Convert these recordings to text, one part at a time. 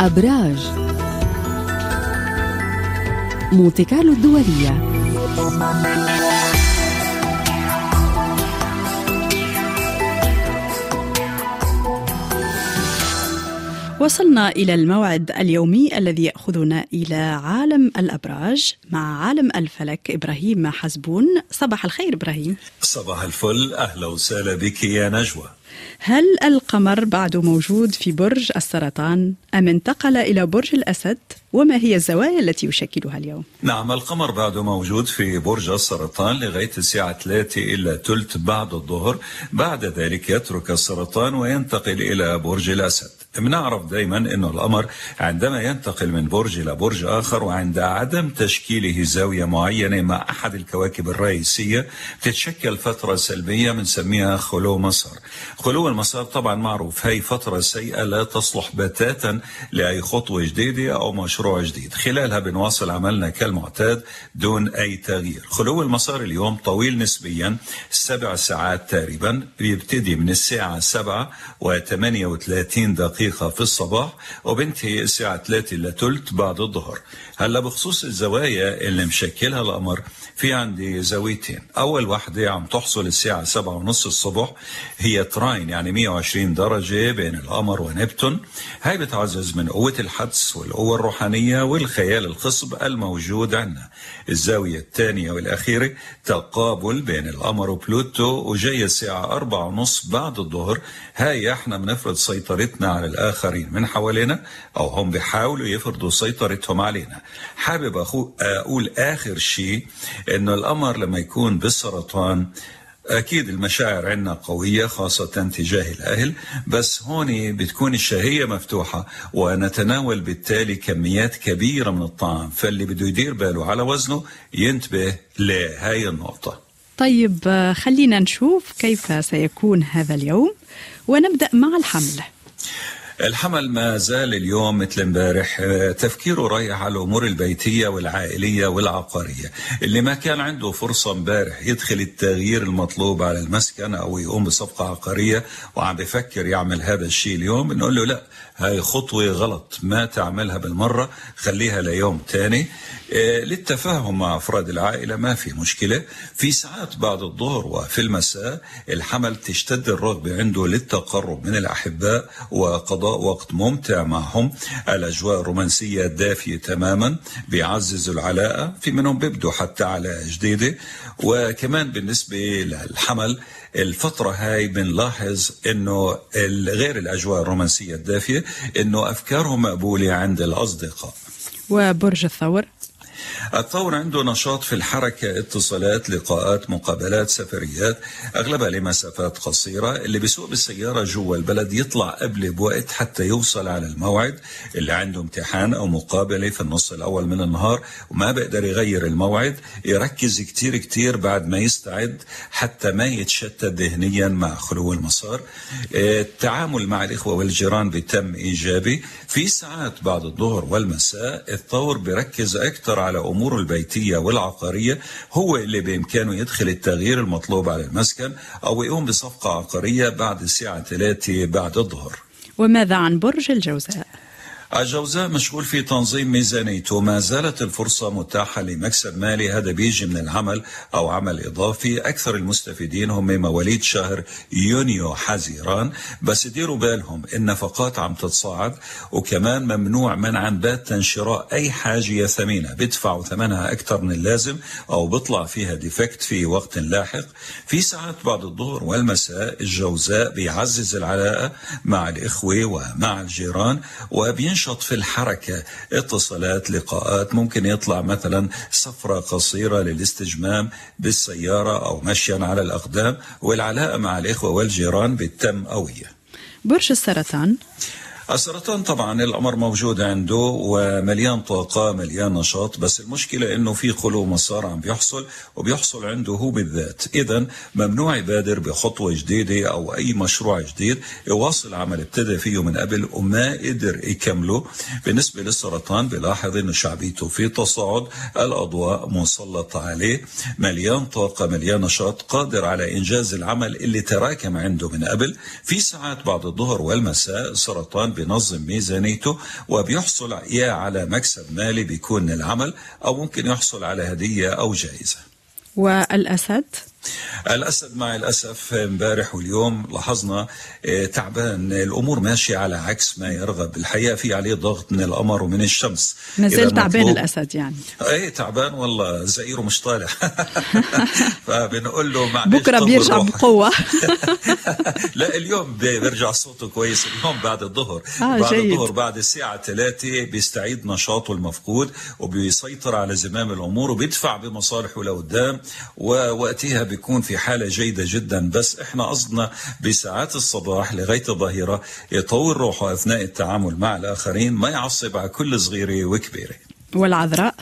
أبراج. مونتي كارلو الدولية. وصلنا إلى الموعد اليومي الذي يأخذنا إلى عالم الأبراج مع عالم الفلك إبراهيم حزبون. صباح الخير إبراهيم. صباح الفل. أهلا وسهلا بك يا نجوى. هل القمر بعد موجود في برج السرطان؟ أم انتقل إلى برج الأسد؟ وما هي الزوايا التي يشكلها اليوم؟ نعم القمر بعد موجود في برج السرطان لغاية الساعة 3 إلى ثلث بعد الظهر. بعد ذلك يترك السرطان وينتقل إلى برج الأسد. بنعرف دائما أنه القمر عندما ينتقل من برج إلى برج آخر وعند عدم تشكيله زاوية معينة مع أحد الكواكب الرئيسية تتشكل فترة سلبية بنسميها خلو مسار. خلو المسار طبعا معروف. هي فترة سيئة لا تصلح بتاتا لأي خطوة جديدة أو مشروع جديد. خلالها بنواصل عملنا كالمعتاد دون أي تغيير. خلو المسار اليوم طويل نسبيا سبع ساعات تقريبا بيبتدي من الساعة 7 و38 دقيقة في الصباح وبنتهي الساعة 3 إلى ثلث بعد الظهر. هلا بخصوص الزوايا اللي مشكلها القمر في عندي زاويتين. أول واحدة عم تحصل الساعة 7 ونص الصبح هي trine يعني 120 درجة بين القمر ونبتون. هاي بتعزز من قوة الحدس والقوة الروحانية والخيال الخصب الموجود عندنا الزاوية الثانية والأخيرة تقابل بين القمر وبلوتو وجاية الساعة 4 ونص بعد الظهر. هاي إحنا بنفرض سيطرتنا على الآخرين من حوالينا أو هم بيحاولوا يفرضوا سيطرتهم علينا. حابب أقول آخر شيء إنه القمر لما يكون بالسرطان أكيد المشاعر عندنا قوية خاصة تجاه الأهل بس هون بتكون الشهية مفتوحة ونتناول بالتالي كميات كبيرة من الطعام فاللي بده يدير باله على وزنه ينتبه لهاي النقطة. طيب خلينا نشوف كيف سيكون هذا اليوم ونبدأ مع الحمل. الحمل ما زال اليوم مثل امبارح تفكيره رايح على الأمور البيتية والعائلية والعقارية، اللي ما كان عنده فرصة امبارح يدخل التغيير المطلوب على المسكن أو يقوم بصفقة عقارية وعم بفكر يعمل هذا الشيء اليوم بنقول له لا هاي خطوة غلط ما تعملها بالمرة خليها ليوم ثاني للتفاهم مع أفراد العائلة ما في مشكلة، في ساعات بعد الظهر وفي المساء الحمل تشتد الرغبة عنده للتقرب من الأحباء وقضاء قضاء وقت ممتع معهم. الأجواء الرومانسية دافية تماما بيعززوا العلاقة في منهم بيبدوا حتى على جديدة. وكمان بالنسبة للحمل الفترة هاي بنلاحظ إنه غير الأجواء الرومانسية الدافية إنه أفكارهم مقبولة عند الأصدقاء. وبرج الثور. الثور عنده نشاط في الحركة اتصالات لقاءات مقابلات سفريات. أغلبها لمسافات قصيرة. اللي بيسوق بالسيارة جوا البلد يطلع قبل بوقت حتى يوصل على الموعد. اللي عنده امتحان أو مقابلة في النص الأول من النهار وما بيقدر يغير الموعد يركز كتير كتير بعد ما يستعد حتى ما يتشتت ذهنيا مع خلو المسار. التعامل مع الإخوة والجيران بتم إيجابي. في ساعات بعد الظهر والمساء الثور بيركز أكثر على أموره البيتية والعقارية هو اللي بإمكانه يدخل التغيير المطلوب على المسكن أو يقوم بصفقة عقارية بعد الساعة 3 بعد الظهر وماذا عن برج الجوزاء؟ الجوزاء مشغول في تنظيم ميزانيته ما زالت الفرصة متاحة لمكسب مالي هذا بيجي من العمل أو عمل إضافي. أكثر المستفيدين هم مواليد شهر يونيو حزيران. بس ديروا بالهم النفقات عم تتصاعد وكمان ممنوع منعا باتا شراء أي حاجة ثمينة. بيدفعوا ثمنها أكثر من اللازم أو بيطلع فيها ديفكت في وقت لاحق. في ساعات بعد الظهر والمساء الجوزاء بيعزز العلاقة مع الإخوة ومع الجيران وبينشر ينشط في الحركة اتصالات لقاءات ممكن يطلع مثلا سفرة قصيرة للاستجمام بالسيارة أو مشيا على الأقدام والعلاقة مع الإخوة والجيران بتتم قوية برج السرطان. السرطان طبعا الأمر موجود عنده ومليان طاقة مليان نشاط بس المشكلة إنه في خلو مسار عم بيحصل وبيحصل عنده هو بالذات. اذا ممنوع يبادر بخطوة جديدة أو أي مشروع جديد. يواصل عمل ابتدى فيه من قبل وما قدر يكمله. بالنسبة للسرطان بلاحظ إنه شعبيته في تصاعد الأضواء مسلطه عليه. مليان طاقة مليان نشاط قادر على إنجاز العمل اللي تراكم عنده من قبل. في ساعات بعد الظهر والمساء السرطان بينظم ميزانيته وبيحصل يا على مكسب مالي بيكون العمل أو ممكن يحصل على هدية أو جائزة. والأسد؟ الأسد مع الأسف امبارح واليوم لاحظنا آه، تعبان. الأمور ماشية على عكس ما يرغب. الحقيقة في عليه ضغط من القمر ومن الشمس. ما زال تعبان الأسد يعني. إيه تعبان والله. زئيره مش طالع. فبنقول له معلش بكرة بيرجع. بقوة. لا اليوم بيرجع صوته كويس. اليوم بعد الظهر. آه، بعد جيد. الظهر بعد الساعة 3 بيستعيد نشاطه المفقود وبيسيطر على زمام الأمور وبيدفع بمصالحه لقدام ووقتها بيكون في حالة جيدة جدا بس إحنا قصدنا بساعات الصباح لغاية الظهيرة يطور روحه أثناء التعامل مع الآخرين ما يعصب على كل صغيرة وكبيرة. والعذراء؟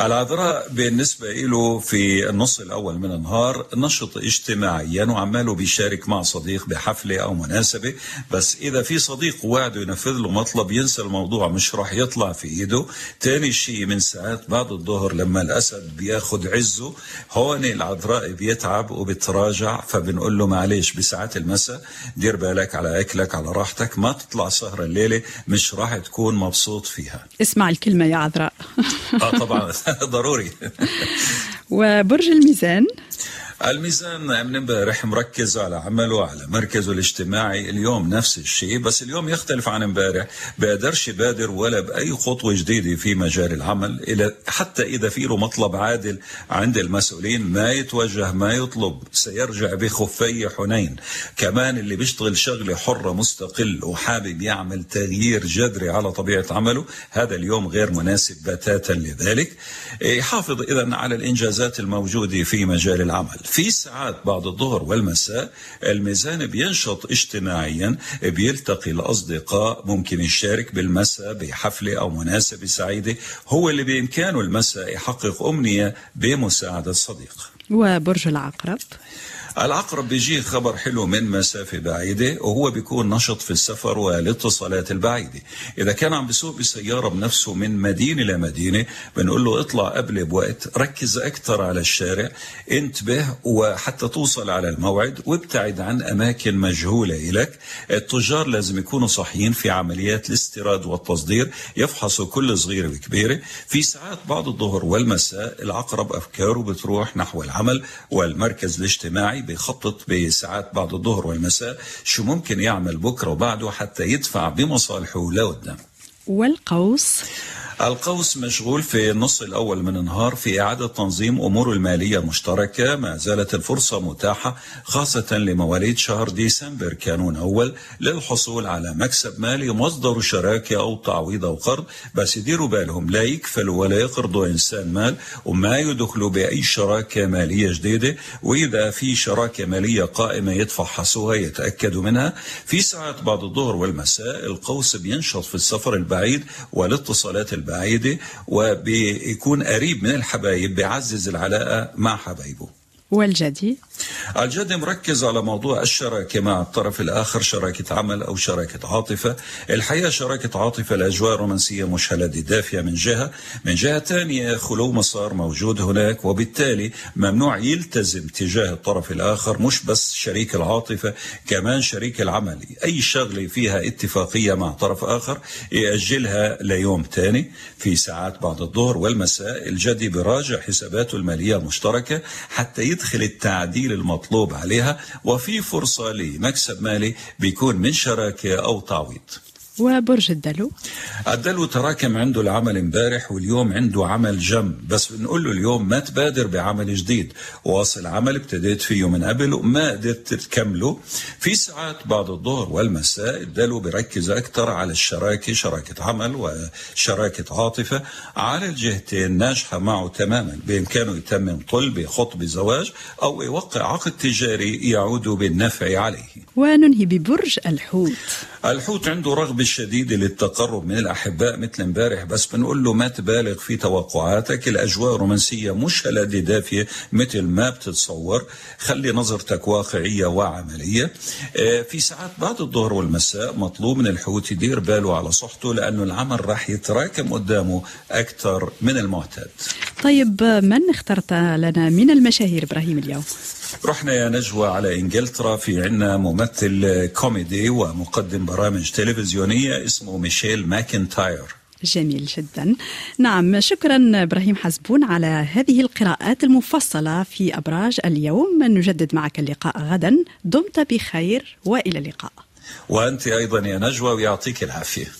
العذراء بالنسبة له في النص الأول من النهار نشط اجتماعيا وعماله بيشارك مع صديق بحفلة أو مناسبة بس إذا في صديق وعده ينفذ له مطلب ينسى الموضوع مش راح يطلع في إيده. تاني شيء من ساعات بعد الظهر لما الأسد بياخد عزه هون العذراء بيتعب وبتراجع فبنقول له معلش بساعات المساء دير بالك على أكلك على راحتك ما تطلع سهرة الليلة مش راح تكون مبسوط فيها. اسمع الكلمة يا عذراء. آه طبعا. ضروري. وبرج الميزان. الميزان من امبارح مركز على عمله على مركزه الاجتماعي. اليوم نفس الشيء بس اليوم يختلف عن امبارح. بقدرش يبادر ولا بأي خطوة جديدة في مجال العمل إلى حتى إذا في له مطلب عادل عند المسؤولين. ما يتوجه ما يطلب سيرجع بخفي حنين. كمان اللي بيشتغل شغلة حرة مستقل وحابب يعمل تغيير جذري على طبيعة عمله هذا اليوم غير مناسب بتاتا لذلك. يحافظ إذا على الإنجازات الموجودة في مجال العمل. في ساعات بعد الظهر والمساء الميزان بينشط اجتماعيا بيلتقي الأصدقاء ممكن يشارك بالمساء بحفلة أو مناسبة سعيدة. هو اللي بإمكانه المساء يحقق أمنية بمساعدة صديق وبرج العقرب. العقرب بيجيه خبر حلو من مسافة بعيدة وهو بيكون نشط في السفر والاتصالات البعيدة. إذا كان عم بيسوق بسيارة بنفسه من مدينة لمدينة بنقول له اطلع قبل بوقت ركز أكثر على الشارع انتبه وحتى توصل على الموعد وابتعد عن أماكن مجهولة لك التجار لازم يكونوا صحيين في عمليات الاستيراد والتصدير يفحصوا كل صغيرة وكبيرة. في ساعات بعد الظهر والمساء العقرب أفكاره بتروح نحو العمل والمركز الاجتماعي بيخطط بساعات بعد الظهر والمساء شو ممكن يعمل بكرة وبعده حتى يدفع بمصالحه لقدام والقوس؟ القوس مشغول في النص الأول من النهار في إعادة تنظيم أمور المالية المشتركة. ما زالت الفرصة متاحة خاصة لمواليد شهر ديسمبر كانون أول للحصول على مكسب مالي مصدر شراكة أو تعويض أو قرض. بس يديروا بالهم لا يكفلوا ولا يقرضوا إنسان مال وما يدخلوا بأي شراكة مالية جديدة. وإذا في شراكة مالية قائمة يتفحصوها يتأكدوا منها. في ساعات بعد الظهر والمساء القوس بينشط في السفر البعيد والاتصالات البعيدة وبيكون قريب من الحبايب بيعزز العلاقة مع حبايبه. والجدي. الجد مركز على موضوع الشراكة مع الطرف الآخر شراكة عمل أو شراكة عاطفة. الحقيقة شراكة عاطفة الأجواء الرومانسية مش هلدي دافية من جهة. من جهة ثانية خلو مسار موجود هناك وبالتالي ممنوع يلتزم تجاه الطرف الآخر مش بس شريك العاطفة كمان شريك العمل. أي شغلة فيها اتفاقية مع طرف آخر يأجلها ليوم تاني في ساعات بعد الظهر والمساء. الجدي براجع حساباته المالية المشتركة حتى يدخل التعديل المطلوب عليها وفي فرصة لمكسب مالي بيكون من شراكة أو تعويض. وبرج الدلو. الدلو تراكم عنده العمل امبارح واليوم عنده عمل جم. بس بنقول له اليوم ما تبادر بعمل جديد. واصل عمل ابتديت فيه من قبل وما قدرت تكمله. في ساعات بعد الظهر والمساء الدلو بركز أكثر على الشراكة شراكة عمل وشراكة عاطفة على الجهتين ناجحة معه تماما. بإمكانه يتمم طلب خطبة زواج أو يوقع عقد تجاري يعود بالنفع عليه. وننهي ببرج الحوت. الحوت عنده رغبة شديدة للتقرب من الأحباء مثل امبارح بس بنقول له ما تبالغ في توقعاتك. الأجواء الرومانسية مش هلادي دافية مثل ما بتتصور. خلي نظرتك واقعية وعملية. آه، في ساعات بعد الظهر والمساء مطلوب من الحوت يدير باله على صحته لأنه العمل راح يتراكم قدامه أكثر من المعتاد. طيب من اخترت لنا؟ من المشاهير إبراهيم اليوم؟ رحنا يا نجوى على إنجلترا. في عنا ممثل كوميدي ومقدم برامج تلفزيونية. اسمه ميشيل ماكنتاير. جميل جدا. نعم شكرا إبراهيم حزبون على هذه القراءات المفصلة في أبراج اليوم. نجدد معك اللقاء غدا. دمت بخير وإلى اللقاء. وأنت أيضا يا نجوى ويعطيك العافية.